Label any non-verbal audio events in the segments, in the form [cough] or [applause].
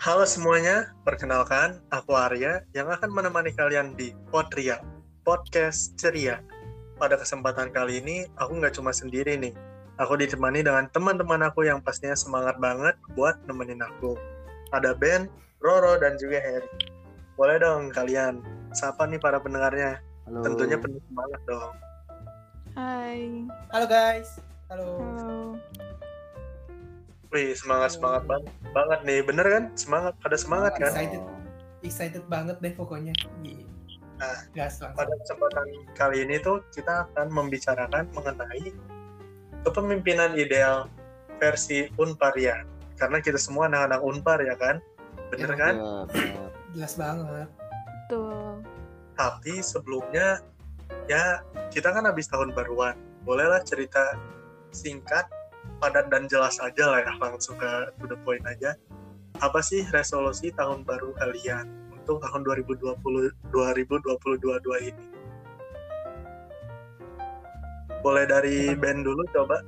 Halo semuanya, perkenalkan aku Arya yang akan menemani kalian di Potria, Podcast Ceria. Pada kesempatan kali ini, aku nggak cuma sendiri nih. Aku ditemani dengan teman-teman aku yang pastinya semangat banget buat nemenin aku. Ada Ben, Roro, dan juga Harry. Boleh dong kalian, sapa nih para pendengarnya. Halo. Tentunya penuh semangat dong. Hai. Halo guys. Halo. Halo. Wih, semangat-semangat banget, banget nih. Bener kan? Semangat, pada semangat kan? Excited. Excited banget deh pokoknya. Iya. Nah, Gas langsung. pada kesempatan kali ini tuh kita akan membicarakan mengenai kepemimpinan ideal versi Unparia. Karena kita semua anak-anak Unpar ya kan? Bener Ya, kan? Ya, benar. Jelas banget. Tuh. Tapi sebelumnya ya kita kan habis tahun baruan. Bolehlah cerita singkat, padat dan jelas aja lah ya langsung ke to the point aja. Apa sih resolusi tahun baru kalian untuk tahun 2020 2022 ini? Boleh dari band dulu coba.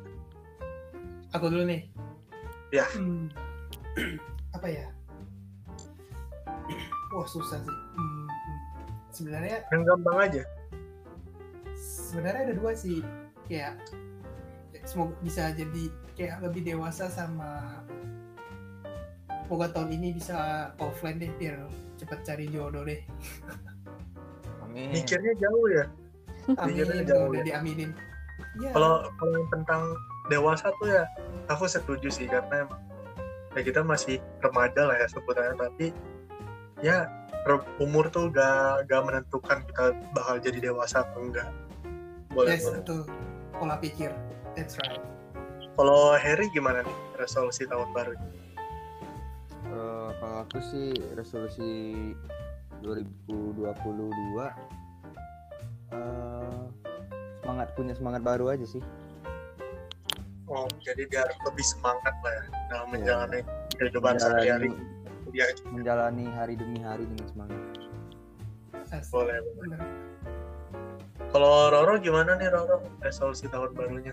Aku dulu nih. Ya. Hmm. [clears throat] Apa ya? [clears throat] Wah susah sih. Hmm, hmm. Sebenarnya Yang gampang aja. sebenarnya ada dua sih. Kayak semoga bisa jadi kayak lebih dewasa sama semoga tahun ini bisa offline deh biar cepet cari jodoh deh. Amin. Mikirnya jauh ya. Amin. Mikirnya jauh Udah ya. diaminin. Ya. Kalau kalau yang tentang dewasa tuh ya aku setuju sih karena ya kita masih remaja lah ya sebutannya tapi ya umur tuh gak, gak menentukan kita bakal jadi dewasa atau enggak boleh yes, boleh. itu pola pikir. That's right. Kalau Harry gimana nih resolusi tahun baru Eh, kalau aku sih resolusi 2022 eh semangat punya semangat baru aja sih. oh jadi biar lebih semangat lah ya dalam Iya. menjalani kehidupan sehari-hari Menjalani, ya menjalani hari demi hari dengan semangat. Boleh boleh. Kalau Roro gimana nih Roro resolusi tahun barunya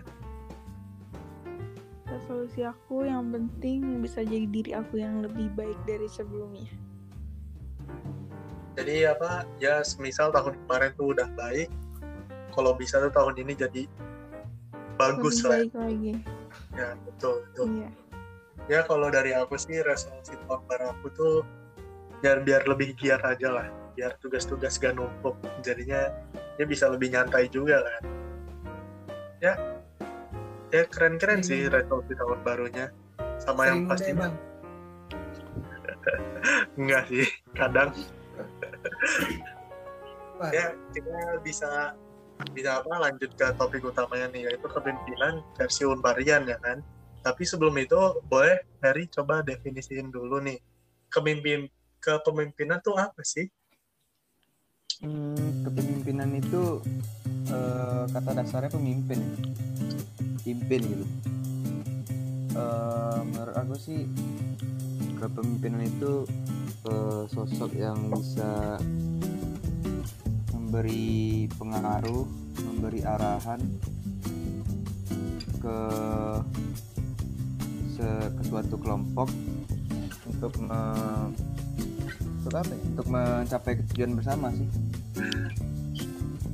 Resolusi aku yang penting bisa jadi diri aku yang lebih baik dari sebelumnya. jadi apa ya semisal tahun kemarin tuh udah baik kalau bisa tuh tahun ini jadi bagus lebih lah baik lagi. ya betul betul Iya. ya kalau dari aku sih resolusi tahun baru aku tuh biar biar lebih giat aja lah biar tugas-tugas gak numpuk jadinya ya bisa lebih nyantai juga kan ya ya keren-keren sih Hmm. resolusi tahun barunya. Sama yang Sering udah pasti emang. [laughs] enggak sih kadang. Ya kita bisa bisa apa lanjut ke topik utamanya nih yaitu kepemimpinan versi Unparian ya kan? Tapi sebelum itu boleh Harry coba definisiin dulu nih kepemimpin kepemimpinan tuh apa sih? Hmm, kepemimpinan itu eh, kata dasarnya pemimpin, pimpin gitu. Eh, menurut aku sih kepemimpinan itu eh, sosok yang bisa memberi pengaruh, memberi arahan ke se- ke suatu kelompok untuk me- untuk apa ya? Untuk mencapai tujuan bersama sih.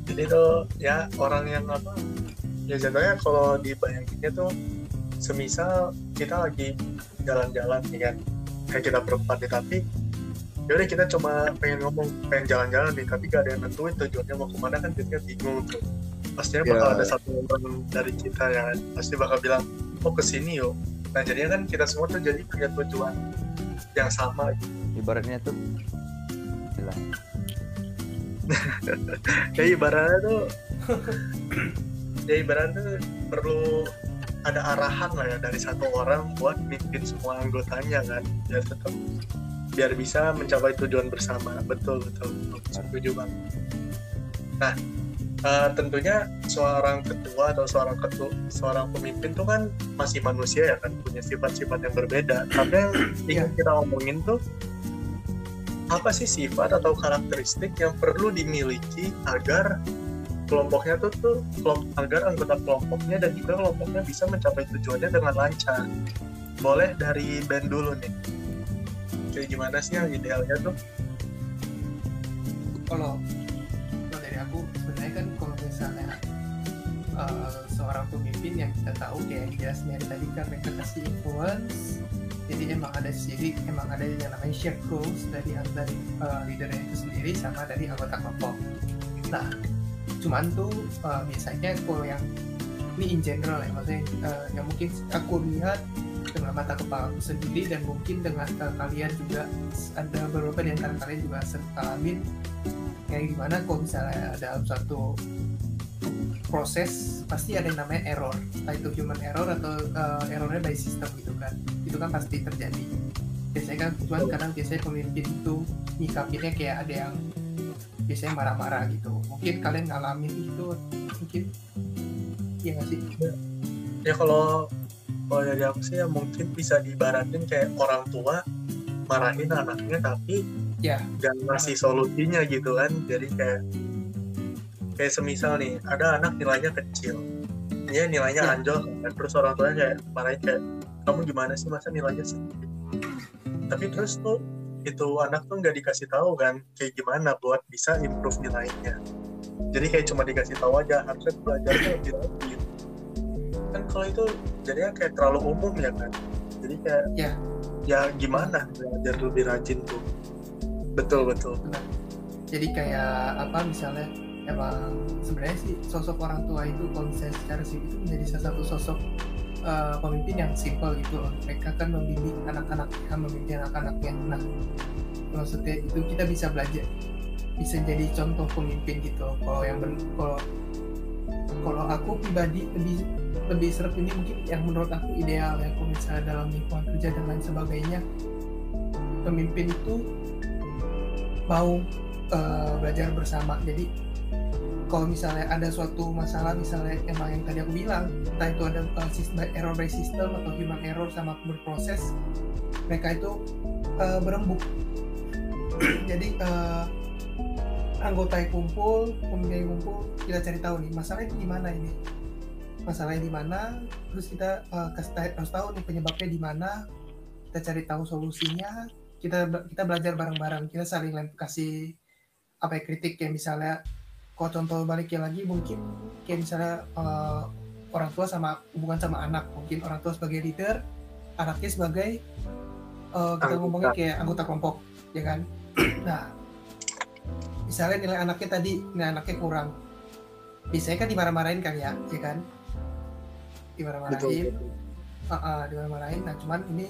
jadi tuh ya orang yang apa ya jatuhnya kalau dibayanginnya tuh semisal kita lagi jalan-jalan nih kan kayak kita berempat nih tapi yaudah kita cuma pengen ngomong pengen jalan-jalan nih tapi gak ada yang nentuin tujuannya mau ke mana kan jadinya bingung tuh pastinya bakal Ya. ada satu orang dari kita yang pasti bakal bilang oh ke sini yuk nah jadinya kan kita semua tuh jadi punya tujuan yang sama gitu. Ibaratnya tuh bilang [laughs] ya ibaratnya tuh [laughs] ya ibaratnya tuh perlu ada arahan lah ya dari satu orang buat bikin semua anggotanya kan biar tetap biar bisa mencapai tujuan bersama. Betul betul, betul. setuju banget. Nah eh, tentunya seorang ketua atau seorang ketua seorang pemimpin tuh kan masih manusia ya kan punya sifat-sifat yang berbeda. Tapi yang [clears throat] ingin kita omongin tuh apa sih sifat atau karakteristik yang perlu dimiliki agar kelompoknya tuh tuh kelom- agar anggota kelompoknya dan juga kelompoknya bisa mencapai tujuannya dengan lancar. Boleh dari band dulu nih. kayak gimana sih yang idealnya tuh kalau kalau dari aku sebenarnya kan kalau misalnya uh, seorang pemimpin yang kita tahu kayak dijelasin dari tadi kan mereka kasih influence jadi emang ada jadi emang ada yang namanya shared goals dari dari uh, leadernya itu sendiri sama dari anggota kelompok nah cuman tuh uh, biasanya kalau yang ini in general ya maksudnya uh, yang mungkin aku lihat dengan mata kepala aku sendiri dan mungkin dengan uh, kalian juga ada beberapa di antara kalian juga alamin kayak gimana kalau misalnya dalam satu proses pasti ada yang namanya error. Entah itu human error atau uh, errornya by system gitu kan. Itu kan pasti terjadi. Biasanya kan cuman kadang biasanya pemimpin itu nyikapinnya kayak ada yang biasanya marah-marah gitu. Mungkin kalian ngalamin itu mungkin. Ya nggak sih? Ya kalau kalau dari aku sih ya mungkin bisa diibaratin kayak orang tua marahin anaknya tapi ya. gak ngasih solusinya gitu kan. Jadi kayak kayak semisal nih ada anak nilainya kecil. Dia nilainya Ya. anjlok kan. Terus orang tuanya kayak marahin kayak kamu gimana sih? Masa nilainya sedikit? Tapi terus tuh itu anak tuh nggak dikasih tahu kan kayak gimana buat bisa improve nilainya. Jadi kayak cuma dikasih tahu aja harusnya belajarnya lebih kan kalau itu jadinya kayak terlalu umum ya kan. Jadi kayak Ya. ya gimana belajar lebih rajin tuh. Betul betul. Jadi kayak apa misalnya emang sebenarnya sih sosok orang tua itu kalau misalnya secara sih itu menjadi salah satu sosok uh, pemimpin yang simple gitu loh. Mereka kan membimbing anak-anak kan membimbing anak-anaknya. Nah maksudnya itu kita bisa belajar bisa jadi contoh pemimpin gitu kalau yang kalau kalau aku pribadi lebih lebih serap ini mungkin yang menurut aku ideal ya kalau misalnya dalam lingkungan kerja dan lain sebagainya. Pemimpin itu mau uh, belajar bersama. Jadi kalau misalnya ada suatu masalah misalnya emang yang tadi aku bilang entah itu ada uh, system, error by system atau human error sama berproses mereka itu uh, berembuk. [clears throat] Jadi uh, anggota kumpul pemimpin yang kumpul kita cari tahu nih masalahnya di mana ini? Masalahnya di mana? Terus kita uh, harus tahu nih penyebabnya di mana kita cari tahu solusinya kita kita belajar bareng-bareng kita saling kasih apa ya kritik kayak misalnya kalau contoh baliknya lagi mungkin kayak misalnya eh, orang tua sama hubungan sama anak. Mungkin orang tua sebagai leader anaknya sebagai eh, kita ngomongnya kayak anggota kelompok ya kan? [clears throat] Nah misalnya nilai anaknya tadi nilai anaknya kurang. Biasanya kan dimarah-marahin kan ya ya kan? Dimarah-marahin. Uh, uh, dimarah-marahin. Nah cuman ini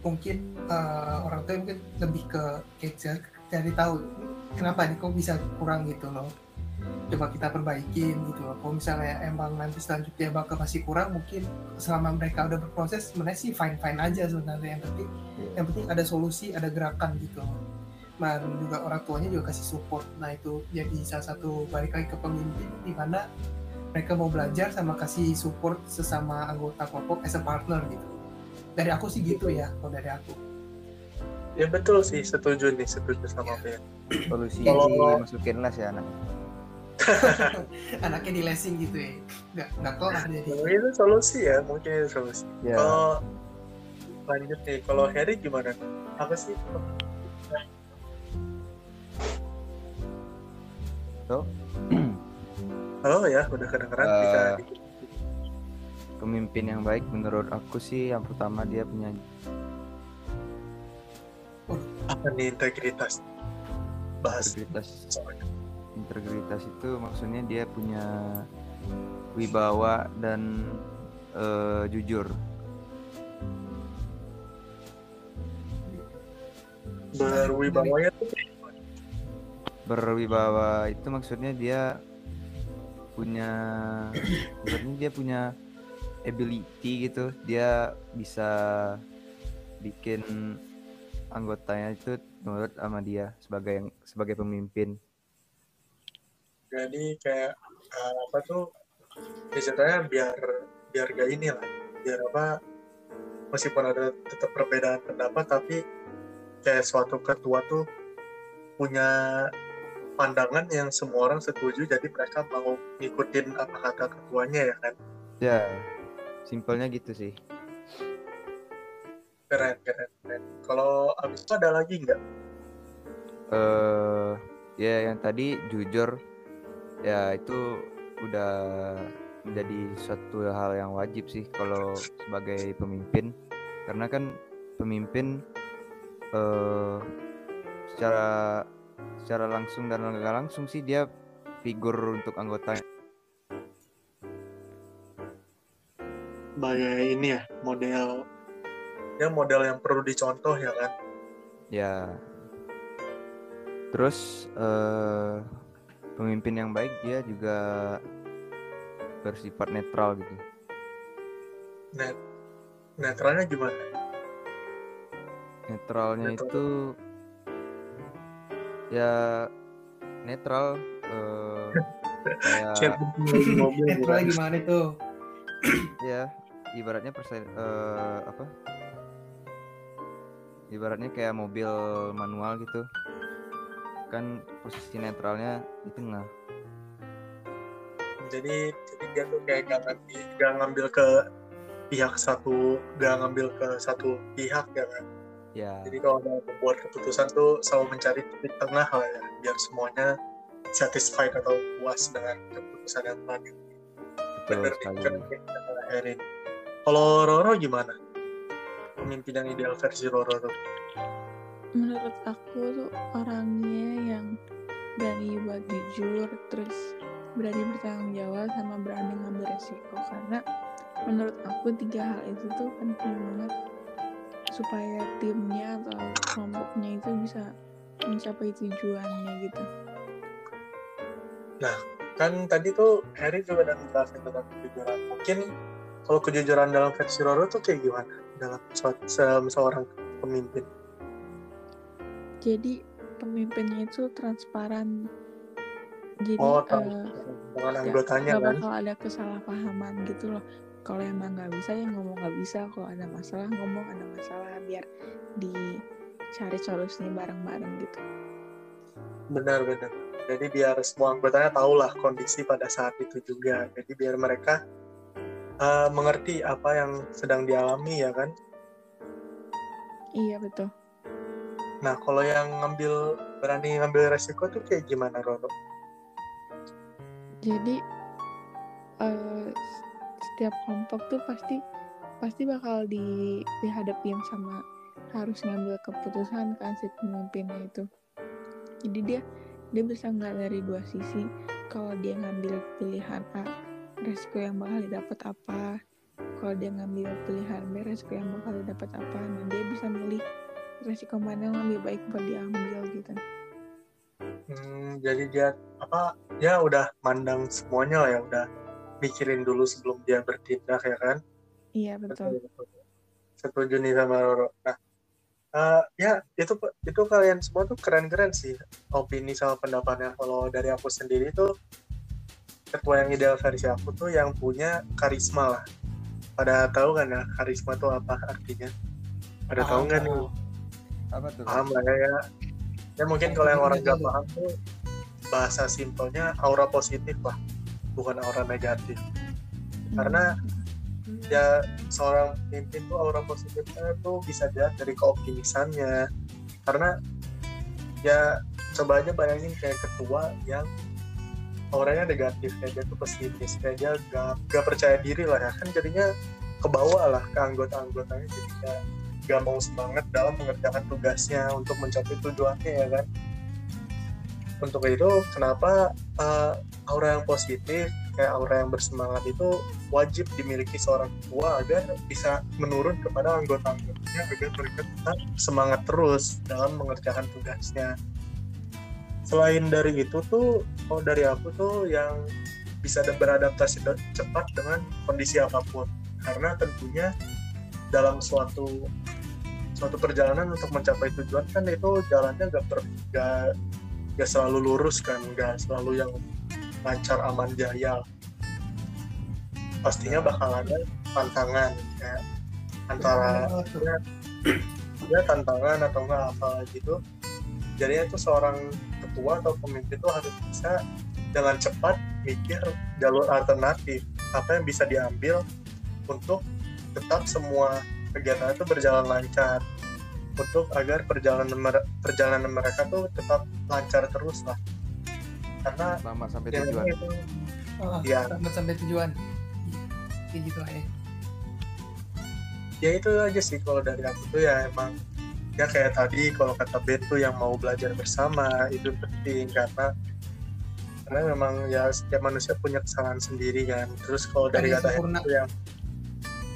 mungkin uh, orang tua mungkin lebih ke kayak cari- cari tahu kenapa nih kok bisa kurang gitu loh coba kita perbaikin gitu loh. Kalau misalnya emang nanti selanjutnya bakal masih kurang mungkin selama mereka udah berproses sebenarnya sih fine fine aja sebenarnya. Yang penting yang penting ada solusi ada gerakan gitu loh. Dan juga orang tuanya juga kasih support. Nah itu jadi salah satu balik lagi ke pemimpin di mana mereka mau belajar sama kasih support sesama anggota kelompok as a partner gitu. Dari aku sih gitu ya kalau dari aku. Ya betul sih. Setuju nih setuju sama Ben solusi Kalau- masukin les ya anak [laughs] anaknya di lesing gitu ya. Nggak nggak kelar [laughs] jadi. Itu solusi ya mungkin itu solusi. Ya kalau lanjut nih kalau Harry gimana? Apa sih? So? [clears throat] halo ya udah kedengeran bisa. pemimpin yang baik menurut aku sih yang pertama dia punya apa nih integritas? Bahas. Integritas. Soalnya integritas itu maksudnya dia punya wibawa dan eh, jujur. Berwibawanya tuh berwibawa itu maksudnya dia punya maksudnya dia punya ability gitu. Dia bisa bikin anggotanya itu nurut sama dia sebagai yang sebagai pemimpin jadi kayak eh, apa tuh istilahnya biar biar gak ini lah biar apa meskipun ada tetap perbedaan pendapat tapi kayak suatu ketua tuh punya pandangan yang semua orang setuju jadi mereka mau ngikutin apa kata ketuanya ya kan? Ya simpelnya gitu sih. Keren keren keren. Kalau habis itu ada lagi nggak? Eh ya yang tadi jujur ya itu udah menjadi suatu hal yang wajib sih kalau sebagai pemimpin. Karena kan pemimpin eh secara secara langsung dan nggak langsung sih dia figur untuk anggotanya sebagai ini ya model. Ya model yang perlu dicontoh ya kan? Ya. Terus eh pemimpin yang baik dia juga bersifat netral gitu net netralnya gimana netralnya Netral. itu ya netral eh [laughs] kayak kan. [laughs] gimana tuh? ya ibaratnya persen eh, apa ibaratnya kayak mobil manual gitu kan posisi netralnya di tengah. Jadi jadi dia tuh kayak gak ngambil, gak ngambil ke pihak satu gak ngambil ke satu pihak ya kan? Ya. Jadi kalau ada membuat keputusan tuh selalu mencari titik tengah lah ya biar semuanya satisfied atau puas dengan keputusan yang telah kata Erin kalau Roro gimana? Pemimpin yang ideal versi Roro tuh menurut aku tuh orangnya yang berani buat jujur terus berani bertanggung jawab sama berani ngambil resiko. Karena menurut aku tiga hal itu tuh penting banget supaya timnya atau kelompoknya itu bisa mencapai tujuannya gitu. Kan tadi tuh Harry juga udah ngejelasin tentang kejujuran. Mungkin kalau kejujuran dalam versi Roro tuh kayak gimana? Dalam seorang pemimpin jadi pemimpinnya itu transparan. Jadi oh nggak anggotanya kan? bakal ada kesalahpahaman gitu loh. Kalau emang nggak bisa ya ngomong nggak bisa. Kalau ada masalah ngomong ada masalah biar dicari solusinya bareng-bareng gitu. Benar-benar jadi biar semua anggotanya tahu lah kondisi pada saat itu juga. Jadi biar mereka uh, mengerti apa yang sedang dialami ya kan? Iya betul nah kalau yang ngambil berani ngambil resiko tuh kayak gimana Roro? Jadi eh, setiap kelompok tuh pasti pasti bakal di dihadapin sama harus ngambil keputusan kan si pemimpinnya itu. Jadi dia dia bisa ngeliat dari dua sisi. Kalau dia ngambil pilihan A resiko yang bakal didapat apa? Kalau dia ngambil pilihan B resiko yang bakal didapat apa? Nah dia bisa milih resiko mana yang lebih baik buat diambil gitu. Hmm, jadi dia apa dia udah mandang semuanya lah ya udah mikirin dulu sebelum dia bertindak ya kan? Iya betul. Setuju nih sama Roro. Nah eh, ya itu itu kalian semua tuh keren-keren sih opini sama pendapatnya. Kalau dari aku sendiri tuh ketua yang ideal versi aku tuh yang punya karisma lah. Pada tahu kan ya karisma tuh apa artinya? Pada tahu nggak nih apa tuh? Paham lah ya, ya. Ya mungkin kalau yang orang nggak paham tuh bahasa simpelnya aura positif lah bukan aura negatif. Karena ya seorang pemimpin tuh aura positifnya tuh bisa dilihat dari keoptimisannya. Karena ya coba aja bayangin kayak ketua yang auranya negatif kayak dia tuh pesimis kayak dia gak, gak percaya diri lah ya. Kan jadinya kebawa lah ke anggota-anggotanya jadi kayak gak mau semangat dalam mengerjakan tugasnya untuk mencapai tujuannya ya kan? Untuk itu kenapa uh, aura yang positif kayak aura yang bersemangat itu wajib dimiliki seorang ketua agar bisa menurun kepada anggota-anggotanya agar mereka tetap semangat terus dalam mengerjakan tugasnya. Selain dari itu tuh oh dari aku tuh yang bisa beradaptasi cepat dengan kondisi apa pun. Karena tentunya dalam suatu suatu perjalanan untuk mencapai tujuan kan itu jalannya gak, per, gak, gak selalu lurus kan gak selalu yang lancar aman jaya. Pastinya bakal ada tantangan kayak antara ya, ya tantangan atau enggak apa gitu. Jadinya tuh seorang ketua atau pemimpin itu harus bisa dengan cepat mikir jalur alternatif apa yang bisa diambil untuk tetap semua kegiatan itu berjalan lancar untuk agar perjalanan perjalanan mereka tuh tetap lancar terus lah. Karena Lama sampai ya tujuan. itu. Oh, Iya. selamat sampai tujuan. Kayak gitu lah ya. Ya itu aja sih kalau dari aku tuh ya emang ya kayak tadi kalau kata Ben tuh yang mau belajar bersama itu penting karena karena memang ya setiap manusia punya kesalahan sendiri kan. Terus kalau dari kata itu yang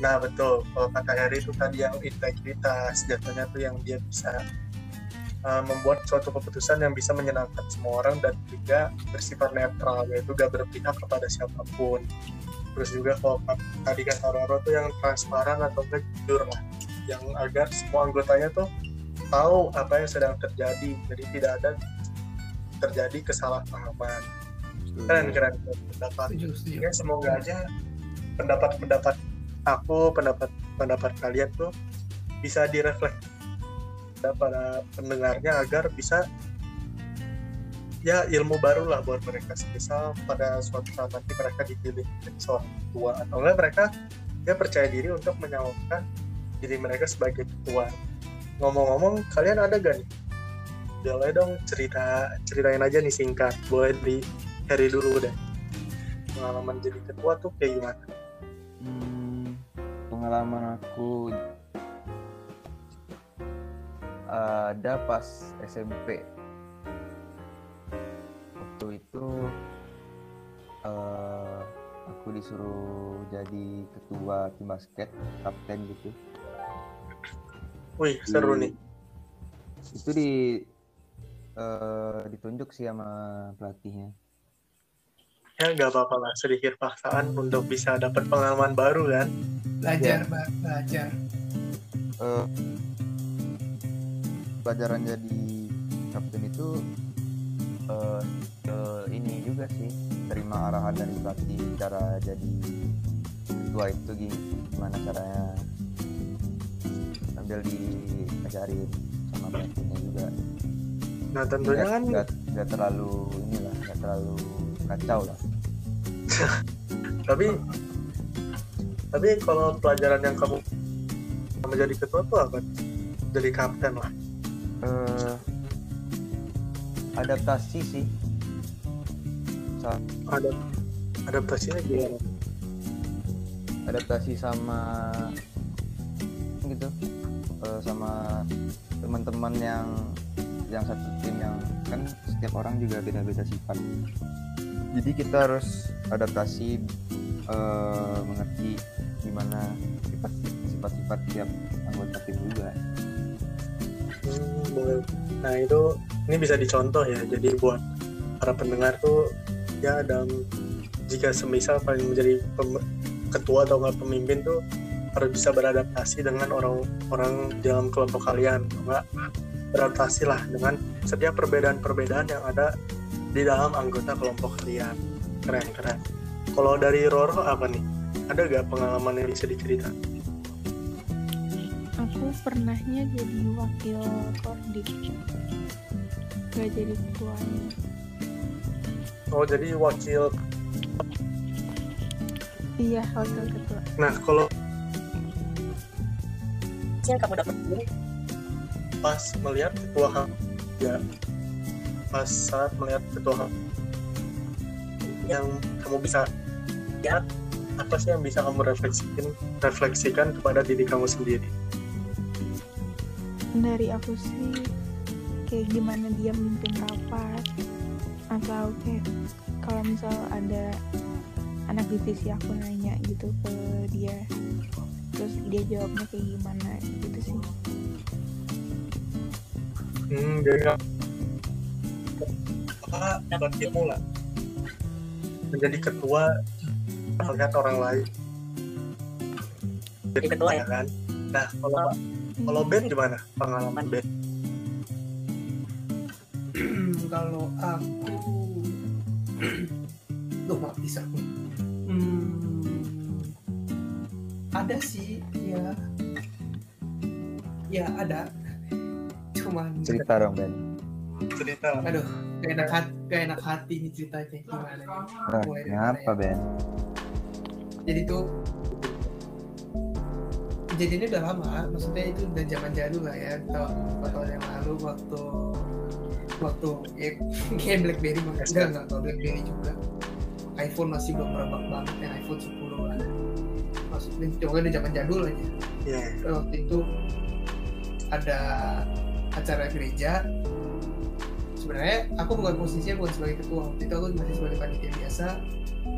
nah betul. Kalau kata Harry itu tadi yang integritas jatuhnya tuh yang dia bisa uh, membuat suatu keputusan yang bisa menyenangkan semua orang dan juga bersifat netral yaitu gak berpihak kepada siapa pun. Terus juga kalau tadi kata Roro tuh yang transparan atau enggak jujur lah. Yang agar semua anggotanya tuh tahu apa yang sedang terjadi. Jadi tidak ada terjadi kesalahpahaman. Keren keren keren pendapat setuju setuju. Ya semoga aja pendapat pendapat aku pendapat pendapat kalian tuh bisa direfleks pada pendengarnya agar bisa ya ilmu baru lah buat mereka. Misal pada suatu saat nanti mereka dipilih menjadi seorang ketua atau enggak mereka ya percaya diri untuk menyalurkan diri mereka sebagai ketua. Ngomong-ngomong kalian ada gak nih? Boleh dong cerita ceritain aja nih singkat. Boleh di Harry dulu deh. Pengalaman jadi ketua tuh kayak gimana? Hmm, pengalaman aku ada pas SMP. Waktu itu eh, aku disuruh jadi ketua tim basket, kapten gitu. wih seru Di- nih Itu di eh, ditunjuk sih sama pelatihnya. Ya nggak apa-apa lah sedikit paksaan untuk bisa dapat pengalaman baru kan? Belajar Mbak, belajar. Eh pelajaran jadi kapten itu eh eh, ini juga sih terima arahan dari pelatih cara jadi ketua itu gi- gimana caranya sambil diajarin sama pelatihnya juga. Nah tentunya nggak kan nggak nggak terlalu inilah nggak terlalu kacau lah. [laughs] Tapi tapi kalau pelajaran yang kamu menjadi ketua tuh apa? Jadi kapten lah. Eh adaptasi sih. Sa- ada adaptasinya gimana? Adaptasi sama gitu. Eh, sama teman-teman yang yang satu tim yang kan setiap orang juga beda-beda sifat jadi kita harus adaptasi eh, mengerti gimana sifat sifat-sifat tiap anggota tim juga Hmm, boleh. Nah itu ini bisa dicontoh ya. Jadi buat para pendengar tuh ya dalam jika semisal kalian menjadi ketua atau nggak pemimpin tuh harus bisa beradaptasi dengan orang-orang dalam kelompok kalian, nggak beradaptasi lah dengan setiap perbedaan-perbedaan yang ada di dalam anggota kelompok kalian. Keren keren. Kalau dari Roro apa nih? Ada gak pengalaman yang bisa diceritain? aku pernahnya jadi wakil kordik gak jadi ketuanya Oh jadi wakil iya wakil ketua Nah, kalau yang kamu dapat pas melihat ketua ya pas saat melihat ketua yang kamu bisa lihat apa sih yang bisa kamu refleksikan refleksikan kepada diri kamu sendiri? Dari aku sih kayak gimana dia memimpin rapat atau kayak kalau misal ada anak divisi aku nanya gitu ke dia terus dia jawabnya kayak gimana gitu sih. Hmm jadi apa? Ilmu lah. Menjadi ketua melihat orang lain. Jadi ketua ya? Kan? Nah kalau kalau Ben gimana? Pengalaman Ben? [clears throat] Kalau aku [clears throat] Duh maaf bisa aku. Hmm, ada sih ya. Ya ada. [laughs] Cuman cerita dong Ben cerita lah. aduh gak enak hati gak enak hati nih ceritanya. Gimana nih? Nah, Mulai kenapa ya? Ben? Jadi tuh kejadiannya udah lama. Maksudnya itu udah zaman jadul lah ya. Tahun beberapa tahun yang lalu waktu waktu ya, [laughs] kayak BlackBerry enggak enggak kalau BlackBerry juga. iPhone masih belum merebak banget ya iPhone 10 lah. Maksudnya coba udah zaman jadul aja. Iya. waktu itu ada acara gereja sebenarnya aku bukan posisinya bukan sebagai ketua. Waktu itu aku masih sebagai panitia biasa.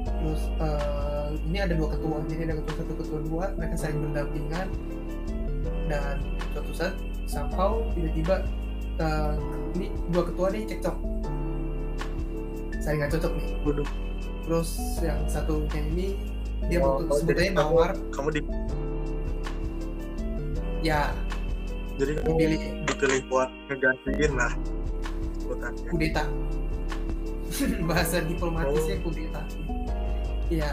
Terus eh, ini ada dua ketua. Jadi ada ketua satu ketua dua. Mereka saling berdampingan. Dan suatu saat somehow tiba-tiba eh, ini dua ketua nih cekcok. Saling nggak cocok nih. Waduh. terus yang satunya ini dia Oh, butuh sebetulnya kamu- nawar Kamu di, ya. Jadi kamu dipilih. dipilih buat ngegantiin lah kudeta. [laughs] Bahasa diplomatisnya Oh. kudeta. Ya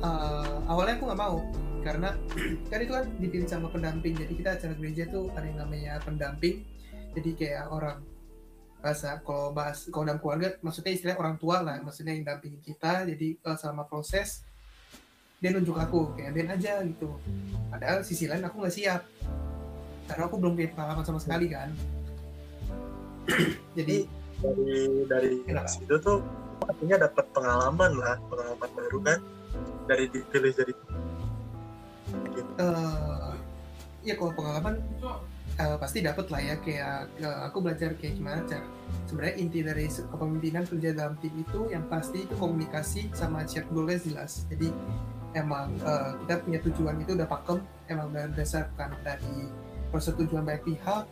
Eh, awalnya aku nggak mau karena [clears throat] kan itu kan dipilih sama pendamping. Jadi kita acara gereja tuh ada yang namanya pendamping. Jadi kayak orang bahasa kalau bahas kalau dalam keluarga maksudnya istilah orang tua lah maksudnya yang dampingin kita. Jadi eh, selama proses dia nunjuk aku kayak Ben aja gitu. Padahal sisi lain aku nggak siap. Karena aku belum punya pengalaman sama sekali kan [clears throat] jadi dari dari Kenapa? situ tuh artinya dapat pengalaman lah pengalaman baru kan dari dipilih jadi eh ya kalau pengalaman eh, pasti dapat lah ya kayak eh, aku belajar kayak gimana cara sebenarnya inti dari kepemimpinan kerja dalam tim itu yang pasti itu komunikasi sama shared goalnya jelas jadi emang eh, kita punya tujuan itu udah pakem emang udah berdasarkan dari persetujuan banyak pihak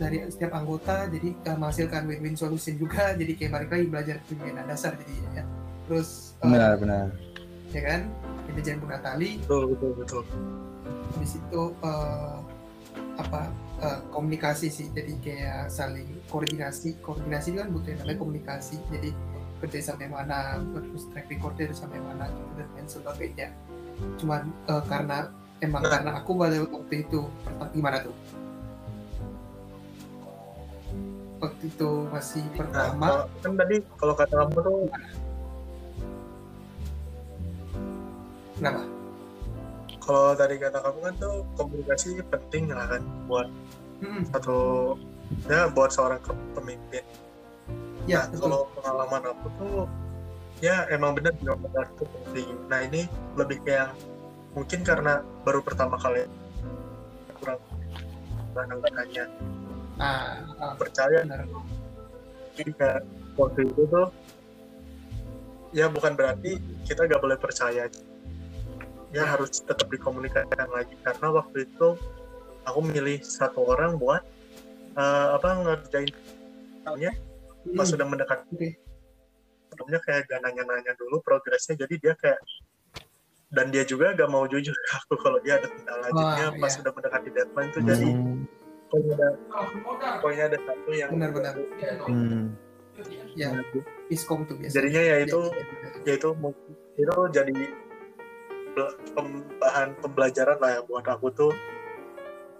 dari setiap anggota jadi eh, menghasilkan win-win solution juga. [laughs] Jadi kayak balik lagi belajar kepemimpinan dasar jadi ya. Terus eh, benar benar. ya kan? Kita jangan Bu Natali betul betul betul. Habis itu eh, apa eh, komunikasi sih. Jadi kayak saling koordinasi. Koordinasi kan butuh namanya komunikasi. Jadi kerja sampai mana terus track recordnya sampai mana gitu dan lain sebagainya. Cuman eh, karena emang Nah. karena aku pada waktu itu gimana tuh waktu itu masih nah pertama. kalau- kan tadi kalau kata kamu tuh kenapa? Kalau tadi kata kamu kan tuh komunikasi penting lah kan buat Hmm, satu ya buat seorang pemimpin. Ya nah, betul. kalau pengalaman aku tuh ya emang bener benar itu penting. Nah ini lebih kayak mungkin karena baru pertama kali kurang anggotanya nah ah, percaya benar. Jadi kayak waktu itu tuh ya bukan berarti kita gak boleh percaya. Ya harus tetap dikomunikasikan lagi. Karena waktu itu aku milih satu orang buat eh, apa ngerjain nya pas Hmm, sudah mendekat Oke. sebelumnya kayak gak nanya-nanya dulu progresnya. Jadi dia kayak dan dia juga gak mau jujur ke aku kalau dia ada kendala. Jadinya Wah, pas iya. sudah mendekati deadline tuh jadi Hmm, pokoknya ada pokoknya ada satu yang benar-benar hmm. ya miskom tuh biasa jadinya ya itu Ya, ya, ya. ya itu itu jadi bahan pembelajaran lah ya buat aku tuh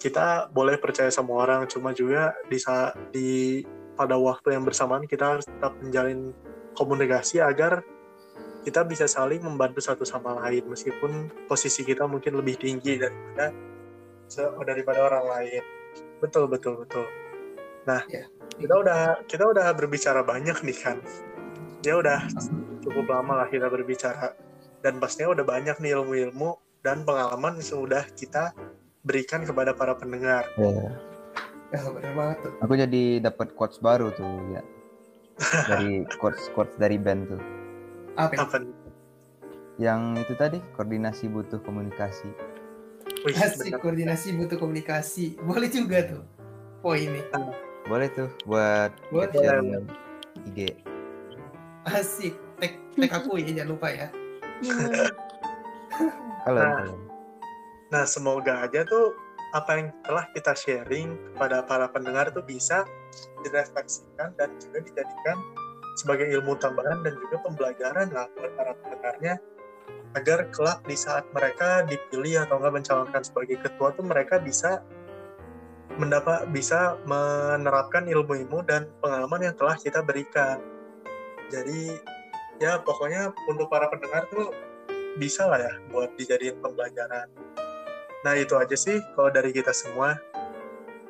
kita boleh percaya sama orang cuma juga di saat di pada waktu yang bersamaan kita harus tetap menjalin komunikasi agar kita bisa saling membantu satu sama lain meskipun posisi kita mungkin lebih tinggi daripada se- daripada orang lain betul betul betul nah Ya. kita udah kita udah berbicara banyak nih kan ya udah cukup lama lah kita berbicara dan pastinya udah banyak nih ilmu-ilmu dan pengalaman yang sudah kita berikan kepada para pendengar. Ya. Ya, benar banget tuh. Aku jadi dapat quotes baru tuh ya. Dari [laughs] quotes quotes dari band tuh. Apa? Apa? Yang itu tadi koordinasi butuh komunikasi. Wih, Asik koordinasi butuh komunikasi. Boleh juga tuh. Poin ini. Boleh tuh buat caption IG. Asik. Tag, tag aku ya jangan lupa ya. [laughs] Halo. Nah. Nah, semoga aja tuh apa yang telah kita sharing kepada para pendengar tuh bisa direfleksikan dan juga dijadikan sebagai ilmu tambahan dan juga pembelajaran lah buat para pendengarnya agar kelak di saat mereka dipilih atau enggak mencalonkan sebagai ketua tuh mereka bisa mendapat bisa menerapkan ilmu-ilmu dan pengalaman yang telah kita berikan. Jadi ya pokoknya untuk para pendengar tuh bisa lah ya buat dijadiin pembelajaran. nah itu aja sih kalau dari kita semua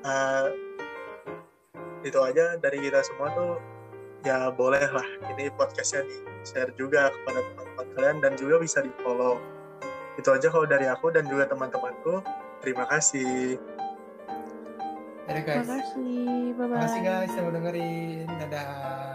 Eh, itu aja dari kita semua tuh ya boleh lah ini podcastnya di share juga kepada teman-teman kalian dan juga bisa di follow itu aja kalau dari aku dan juga teman-temanku terima kasih Dadah Terima guys. kasih. Bye bye. Terima kasih guys yang udah dengerin. Dadah.